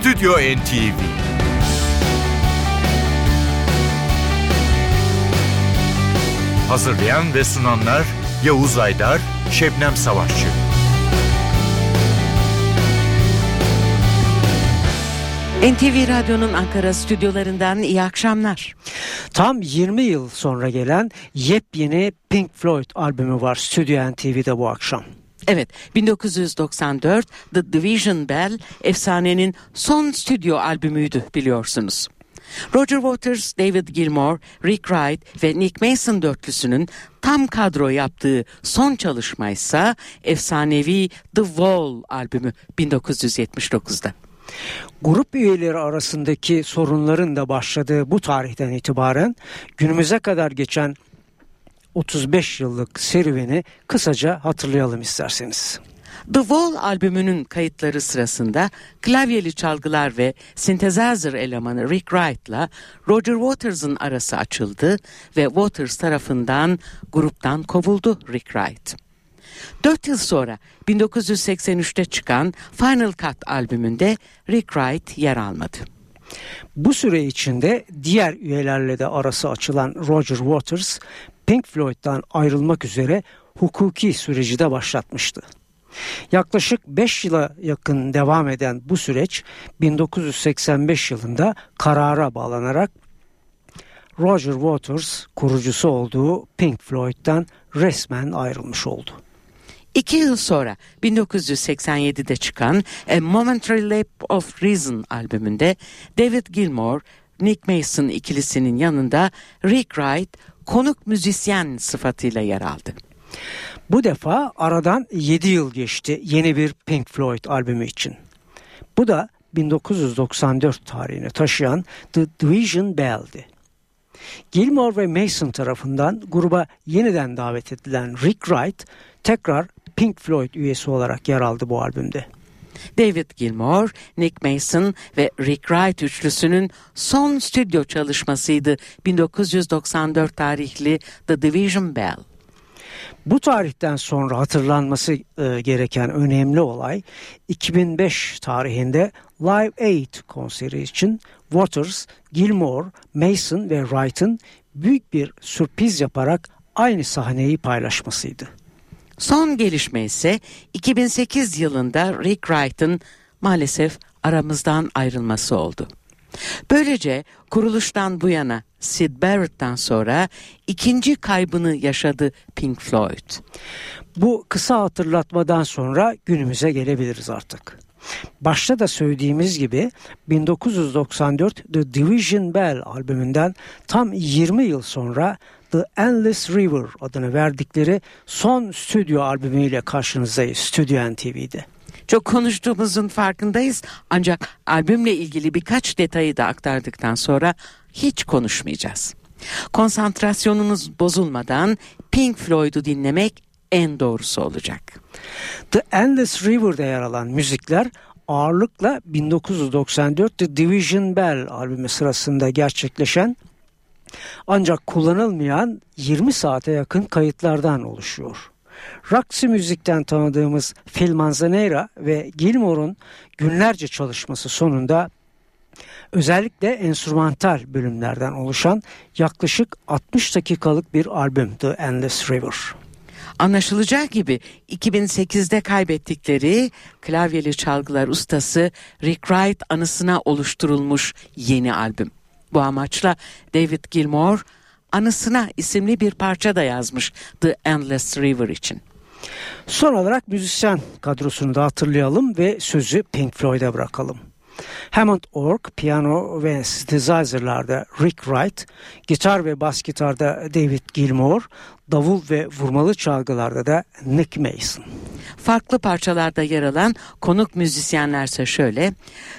Stüdyo NTV Hazırlayan ve sunanlar Yavuz Aydar, Şebnem Savaşçı. NTV Radyo'nun Ankara stüdyolarından iyi akşamlar. Tam 20 yıl sonra gelen yepyeni Pink Floyd albümü var Stüdyo NTV'de bu akşam. Evet 1994 The Division Bell efsanenin son stüdyo albümüydü biliyorsunuz. Roger Waters, David Gilmour, Rick Wright ve Nick Mason dörtlüsünün tam kadro yaptığı son çalışma ise efsanevi The Wall albümü 1979'da. Grup üyeleri arasındaki sorunların da başladığı bu tarihten itibaren günümüze kadar geçen 35 yıllık serüveni kısaca hatırlayalım isterseniz. The Wall albümünün kayıtları sırasında klavyeli çalgılar ve synthesizer elemanı Rick Wright'la Roger Waters'ın arası açıldı ve Waters tarafından gruptan kovuldu Rick Wright. Dört yıl sonra 1983'te çıkan Final Cut albümünde Rick Wright yer almadı. Bu süre içinde diğer üyelerle de arası açılan Roger Waters, Pink Floyd'dan ayrılmak üzere hukuki süreci de başlatmıştı. Yaklaşık 5 yıla yakın devam eden bu süreç 1985 yılında karara bağlanarak Roger Waters kurucusu olduğu Pink Floyd'dan resmen ayrılmış oldu. İki yıl sonra 1987'de çıkan A Momentary Leap of Reason albümünde David Gilmour, Nick Mason ikilisinin yanında Rick Wright konuk müzisyen sıfatıyla yer aldı. Bu defa aradan 7 yıl geçti yeni bir Pink Floyd albümü için. Bu da 1994 tarihini taşıyan The Division Bell'di. Gilmore ve Mason tarafından gruba yeniden davet edilen Rick Wright tekrar Pink Floyd üyesi olarak yer aldı bu albümde. David Gilmour, Nick Mason ve Rick Wright üçlüsünün son stüdyo çalışmasıydı 1994 tarihli The Division Bell. Bu tarihten sonra hatırlanması e, gereken önemli olay 2005 tarihinde Live Aid konseri için Waters, Gilmour, Mason ve Wright'ın büyük bir sürpriz yaparak aynı sahneyi paylaşmasıydı. Son gelişme ise 2008 yılında Rick Wright'ın maalesef aramızdan ayrılması oldu. Böylece kuruluştan bu yana Sid Barrett'tan sonra ikinci kaybını yaşadı Pink Floyd. Bu kısa hatırlatmadan sonra günümüze gelebiliriz artık. Başta da söylediğimiz gibi 1994 The Division Bell albümünden tam 20 yıl sonra The Endless River adını verdikleri son stüdyo albümüyle karşınızdayız Stüdyo NTV'de. Çok konuştuğumuzun farkındayız ancak albümle ilgili birkaç detayı da aktardıktan sonra hiç konuşmayacağız. Konsantrasyonunuz bozulmadan Pink Floyd'u dinlemek en doğrusu olacak. The Endless River'da yer alan müzikler ağırlıkla 1994 The Division Bell albümü sırasında gerçekleşen ancak kullanılmayan 20 saate yakın kayıtlardan oluşuyor. Roxy müzikten tanıdığımız Phil Manzanera ve Gilmore'un günlerce çalışması sonunda özellikle enstrümantal bölümlerden oluşan yaklaşık 60 dakikalık bir albüm The Endless River. Anlaşılacağı gibi 2008'de kaybettikleri klavyeli çalgılar ustası Rick Wright anısına oluşturulmuş yeni albüm. Bu amaçla David Gilmour anısına isimli bir parça da yazmış The Endless River için. Son olarak müzisyen kadrosunu da hatırlayalım ve sözü Pink Floyd'a bırakalım. Hammond Org, piyano ve synthesizer'larda Rick Wright, gitar ve bas gitarda David Gilmour, davul ve vurmalı çalgılarda da Nick Mason. Farklı parçalarda yer alan konuk müzisyenlerse şöyle,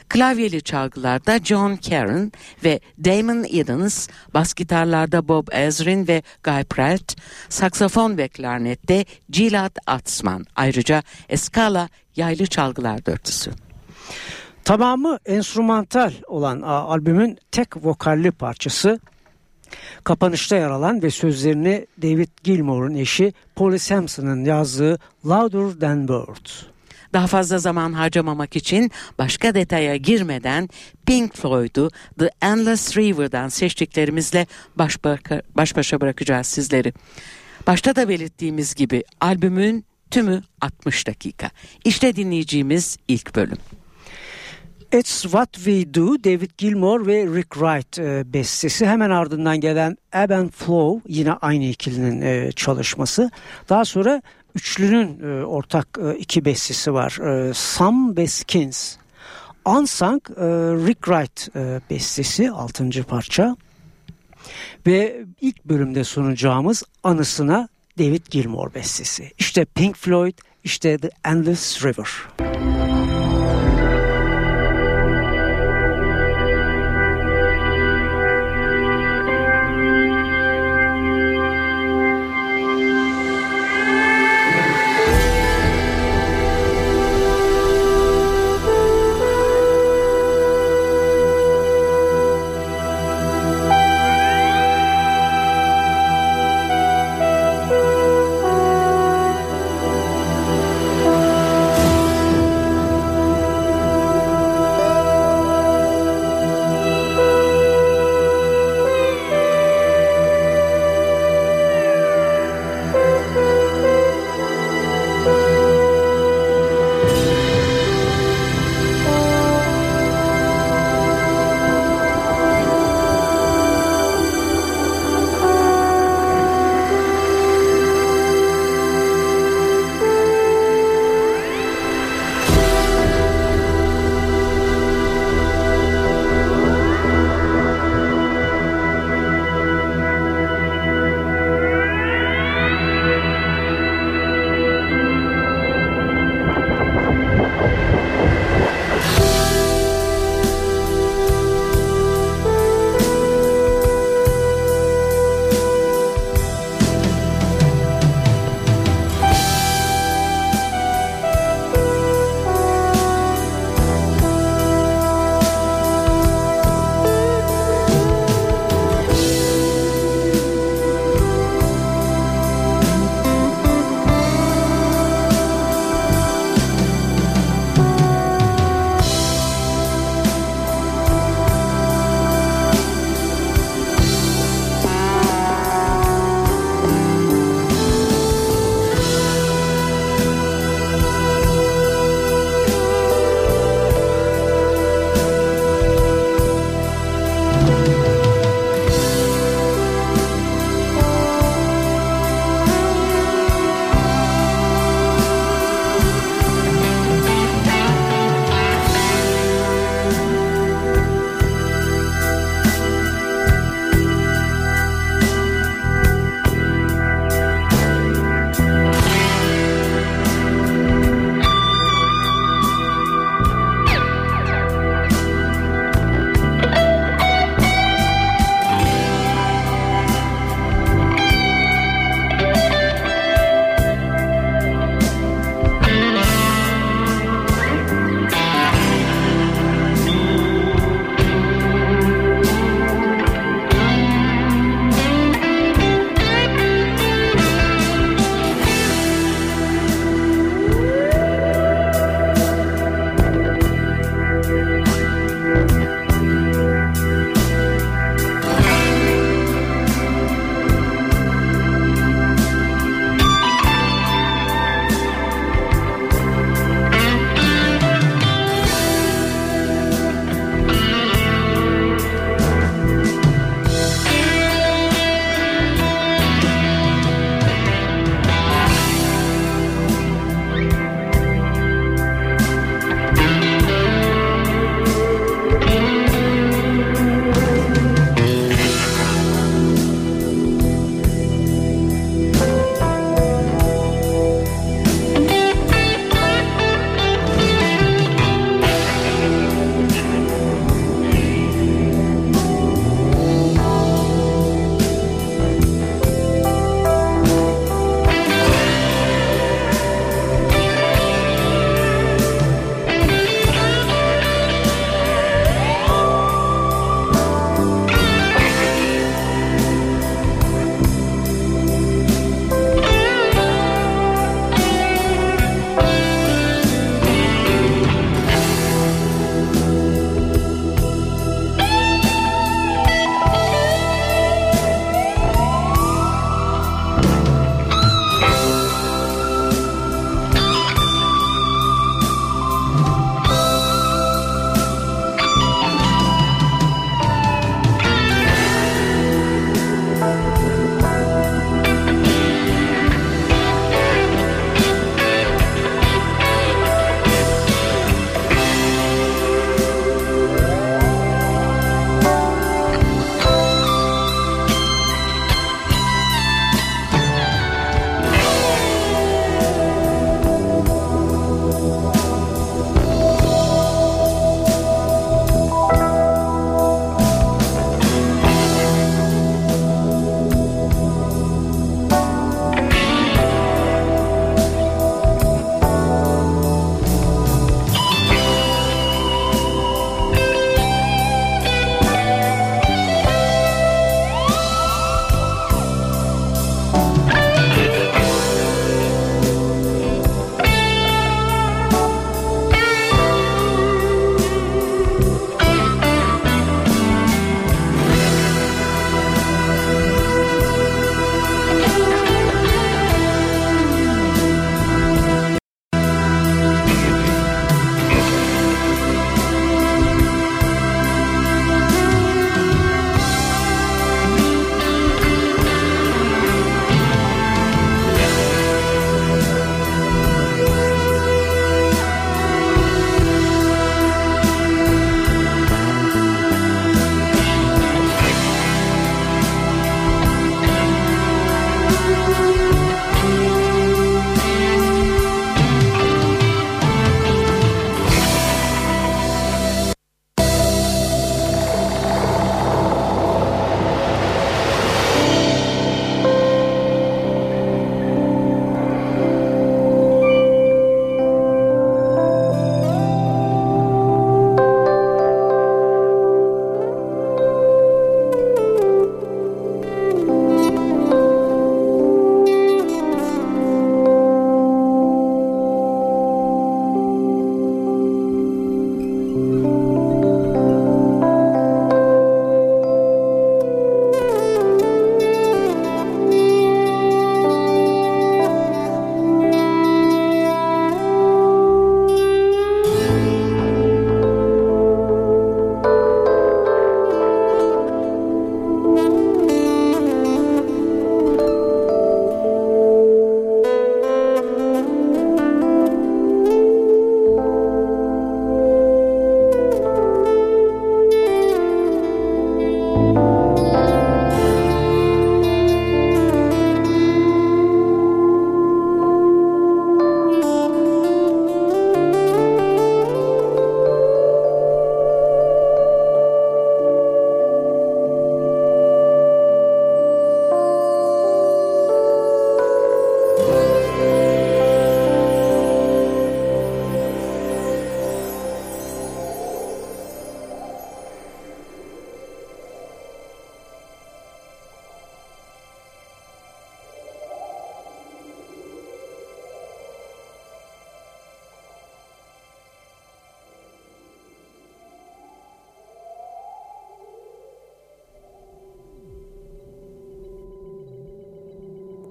klavyeli çalgılarda John Karen ve Damon Edens, bas gitarlarda Bob Ezrin ve Guy Pratt, saksafon ve klarnette Gilad Atzman, ayrıca Eskala yaylı çalgılar dörtüsü. Tamamı enstrümantal olan albümün tek vokalli parçası kapanışta yer alan ve sözlerini David Gilmour'un eşi Polly Sampson'ın yazdığı Louder Than Words. Daha fazla zaman harcamamak için başka detaya girmeden Pink Floyd'u The Endless River'dan seçtiklerimizle baş, baş başa bırakacağız sizleri. Başta da belirttiğimiz gibi albümün tümü 60 dakika. İşte dinleyeceğimiz ilk bölüm. It's What We Do David Gilmour ve Rick Wright e, bestesi. Hemen ardından gelen Ebb and Flow yine aynı ikilinin e, çalışması. Daha sonra üçlünün e, ortak iki bestesi var. E, Some ve Skins. Unsung Rick Wright bestesi altıncı parça. Ve ilk bölümde sunacağımız anısına David Gilmour bestesi. İşte Pink Floyd, işte The Endless River.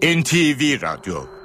NTV Radyo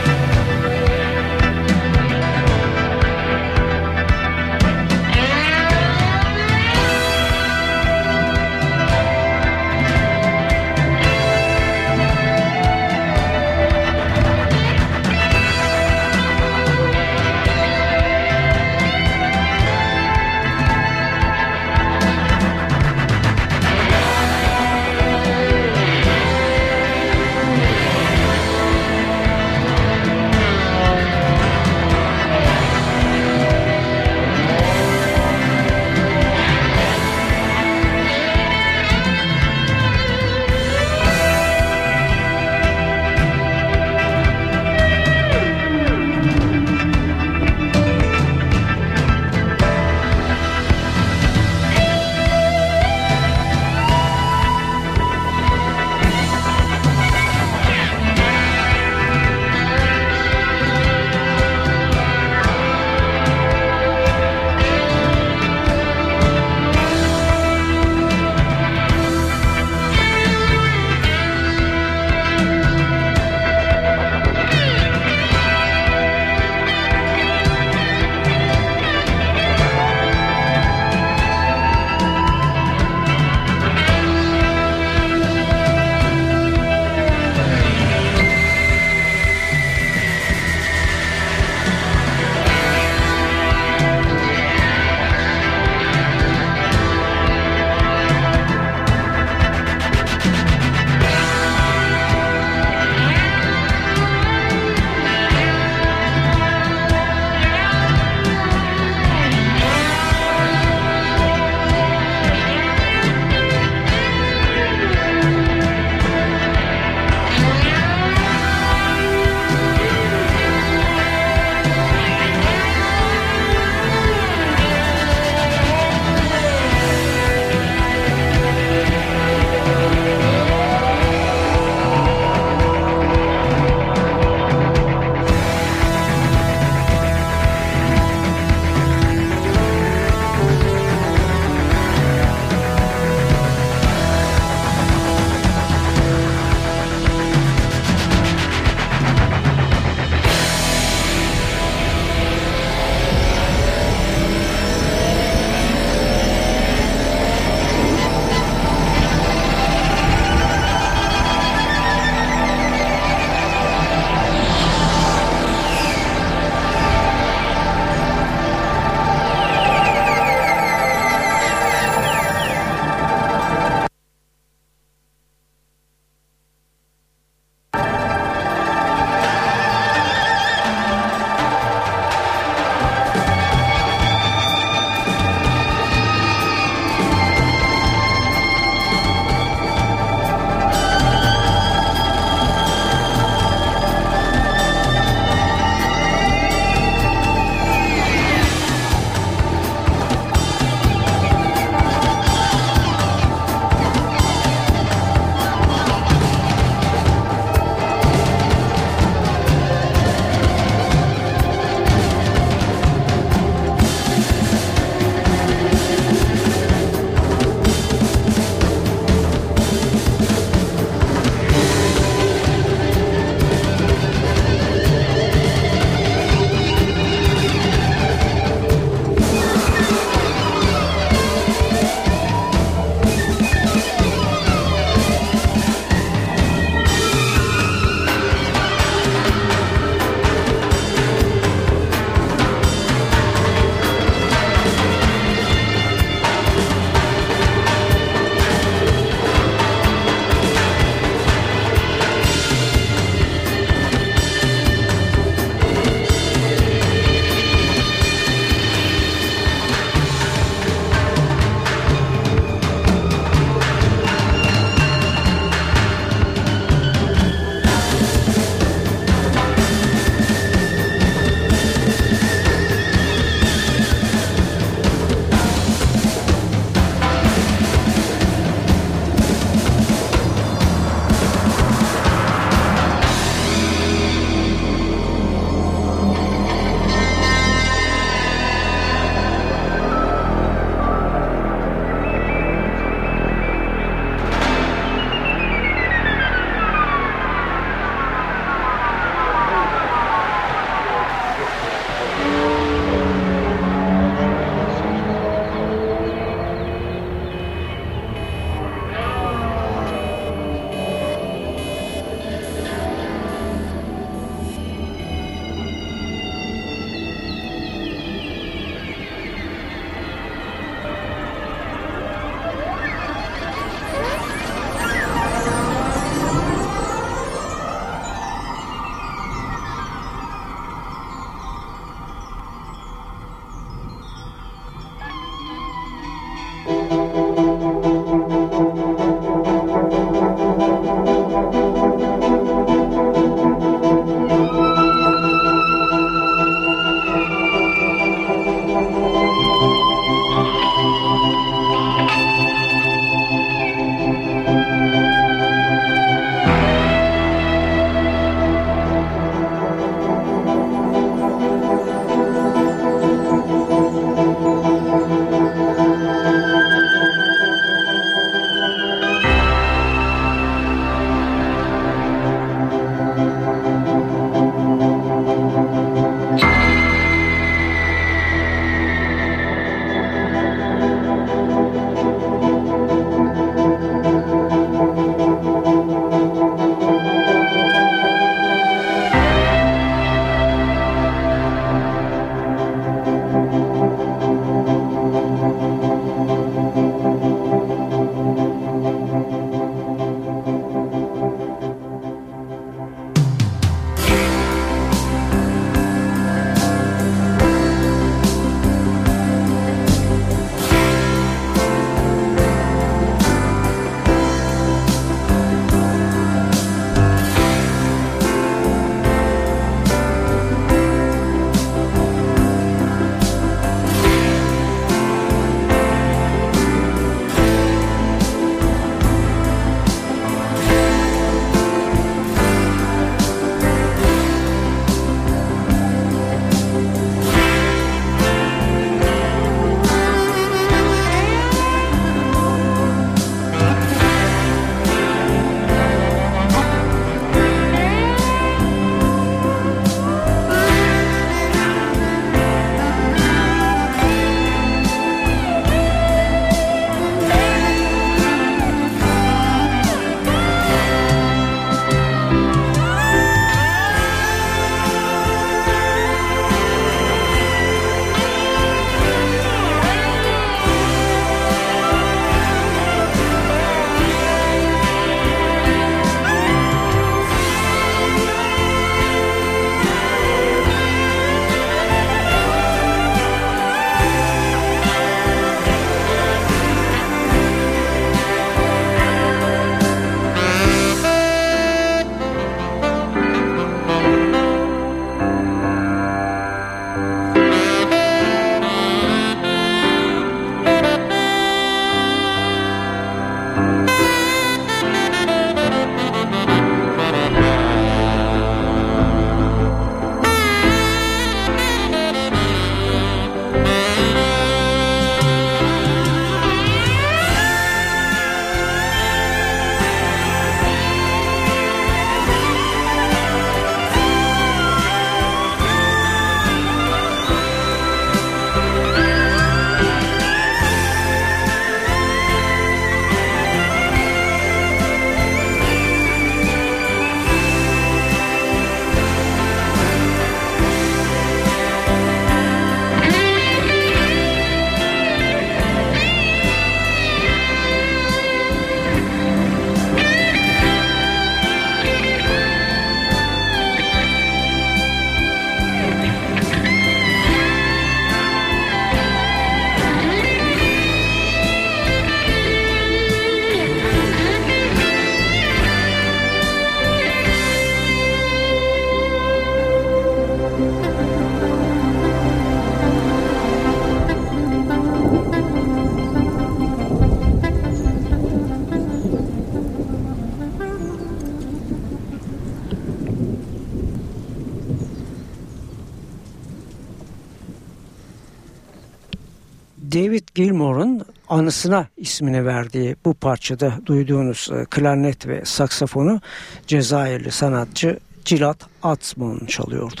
anısına ismini verdiği bu parçada duyduğunuz e, klarnet ve saksafonu Cezayirli sanatçı Cilat Atsman çalıyordu.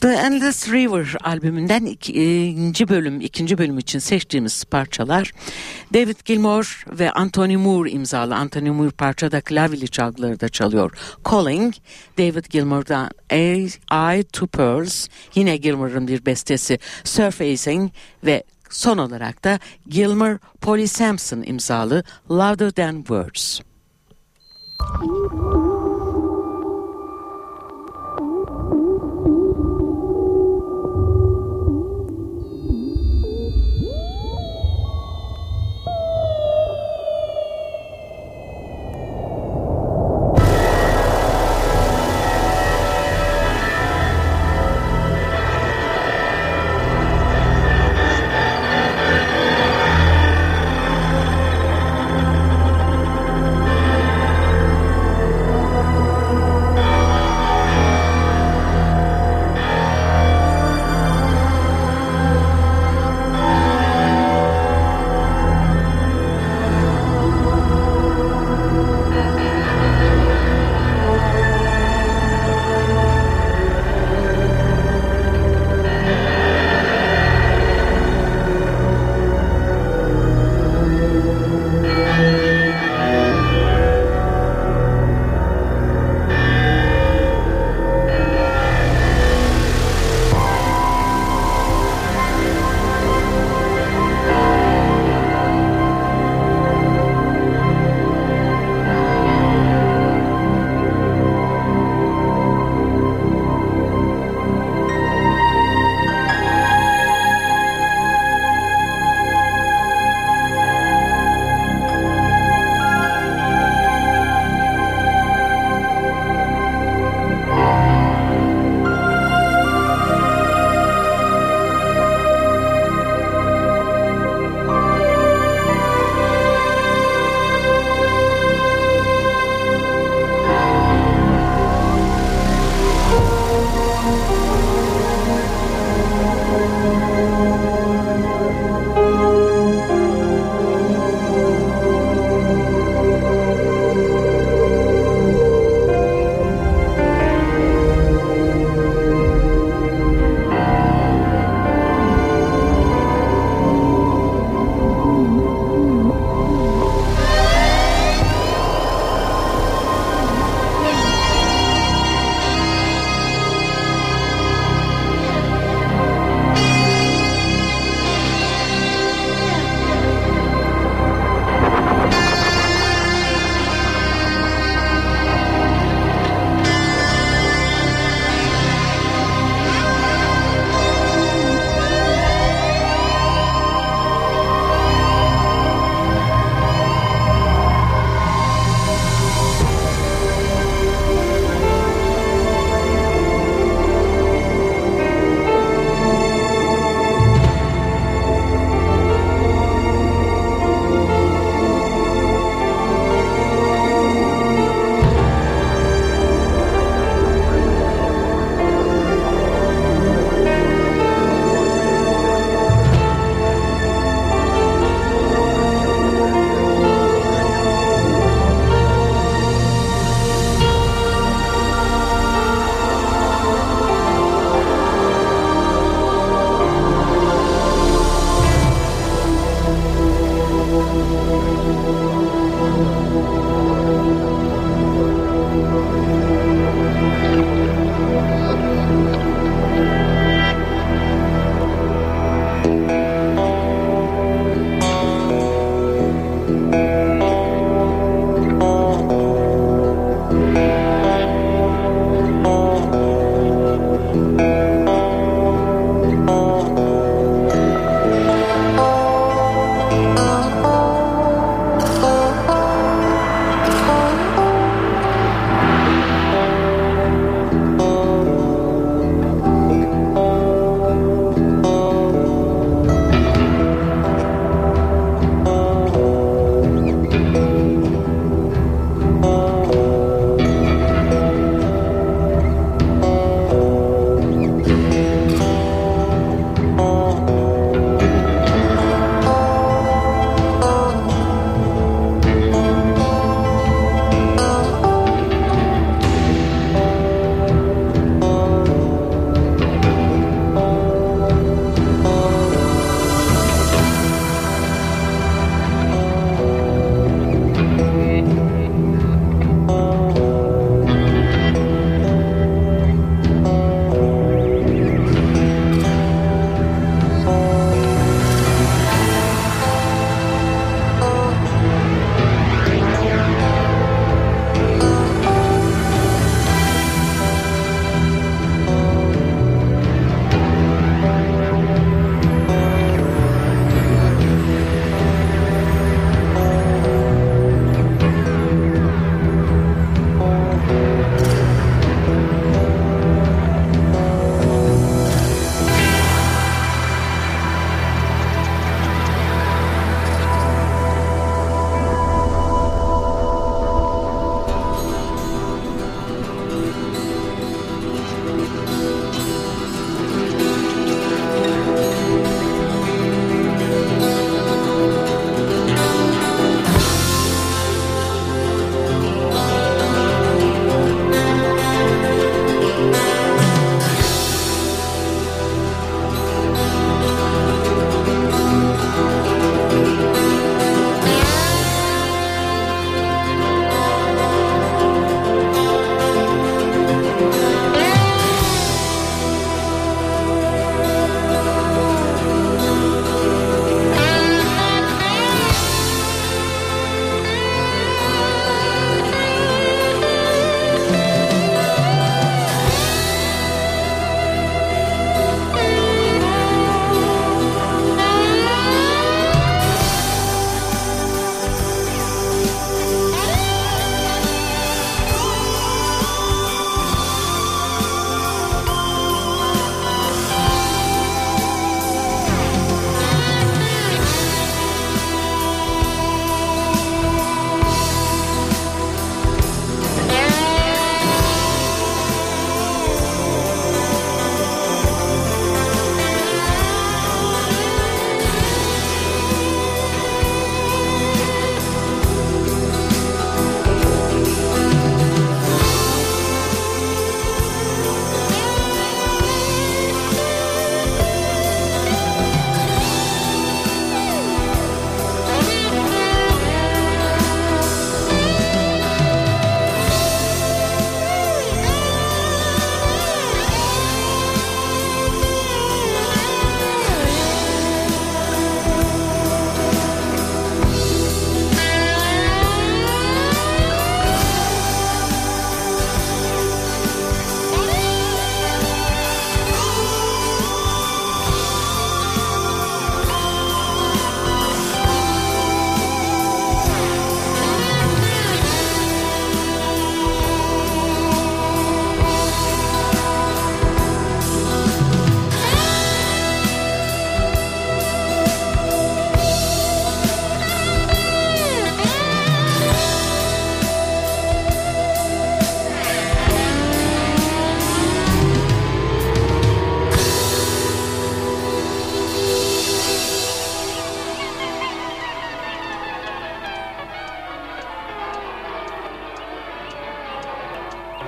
The Endless River albümünden ikinci bölüm, ikinci bölüm için seçtiğimiz parçalar David Gilmour ve Anthony Moore imzalı. Anthony Moore parçada klavyeli çalgıları da çalıyor. Calling, David Gilmour'dan A Eye to Pearls, yine Gilmour'un bir bestesi Surfacing ve son olarak da Gilmour Polly Sampson imzalı Louder Than Words.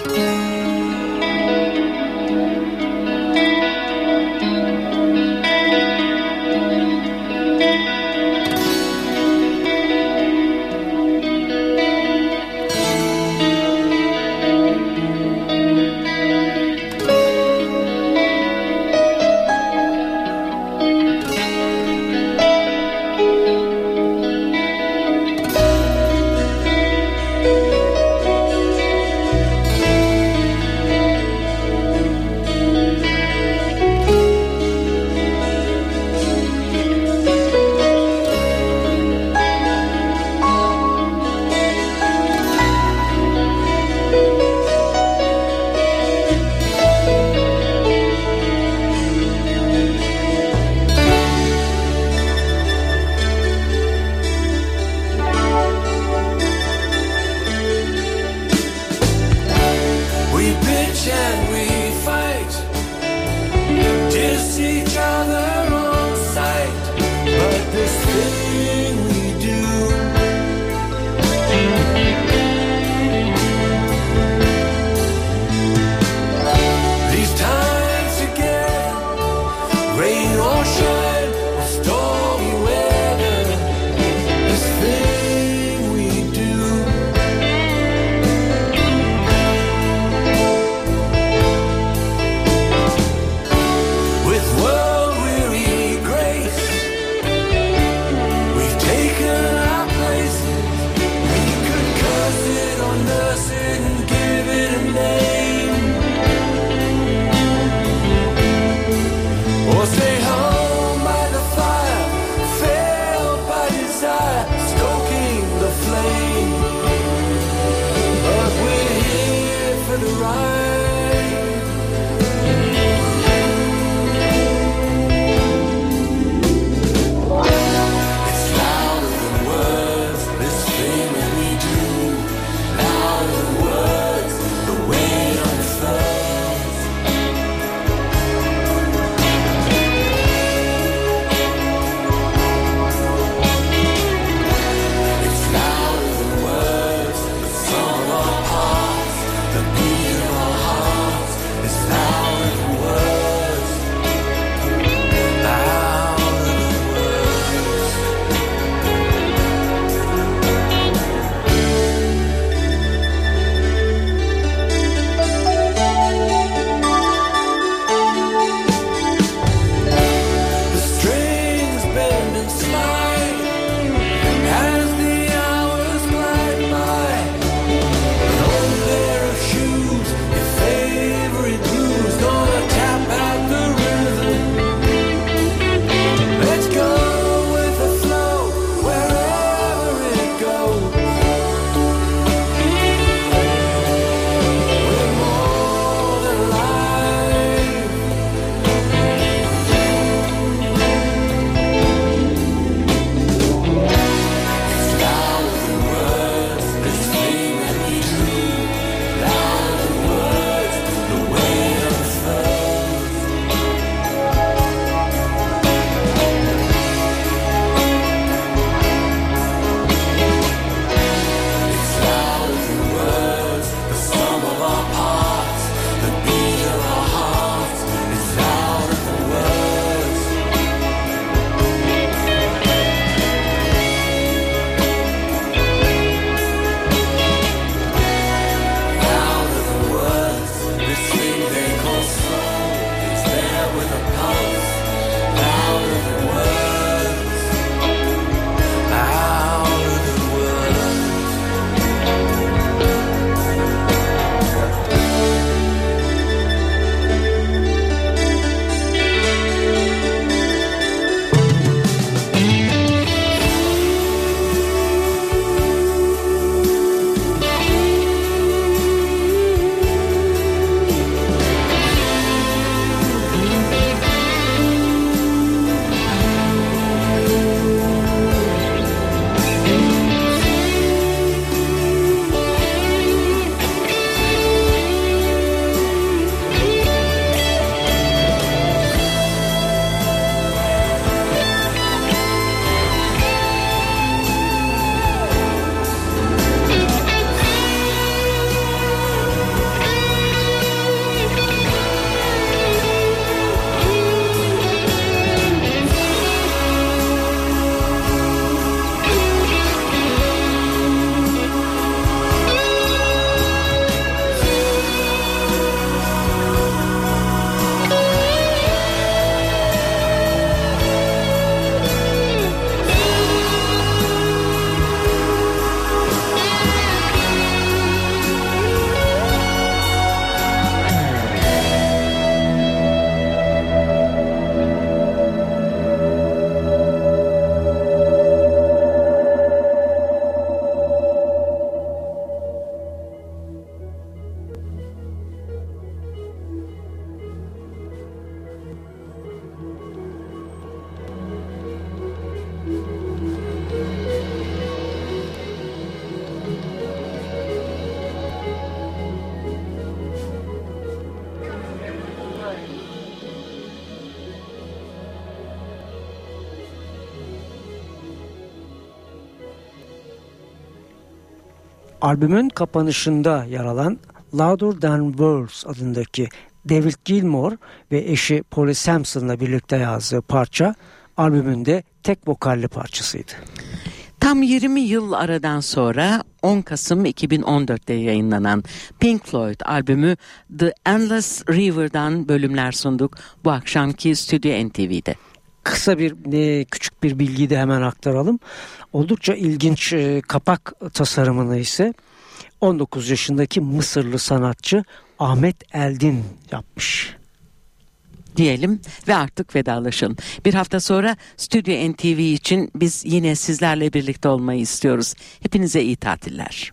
Yeah. Albümün kapanışında yer alan Louder Than Words adındaki David Gilmour ve eşi Polly Sampson'la birlikte yazdığı parça albümünde tek vokalli parçasıydı. Tam 20 yıl aradan sonra 10 Kasım 2014'te yayınlanan Pink Floyd albümü The Endless River'dan bölümler sunduk bu akşamki Stüdyo NTV'de. Kısa bir e, küçük bir bilgiyi de hemen aktaralım. Oldukça ilginç e, kapak tasarımını ise 19 yaşındaki Mısırlı sanatçı Ahmet Eldin yapmış. diyelim ve artık vedalaşalım. Bir hafta sonra Stüdyo NTV için biz yine sizlerle birlikte olmayı istiyoruz. Hepinize iyi tatiller.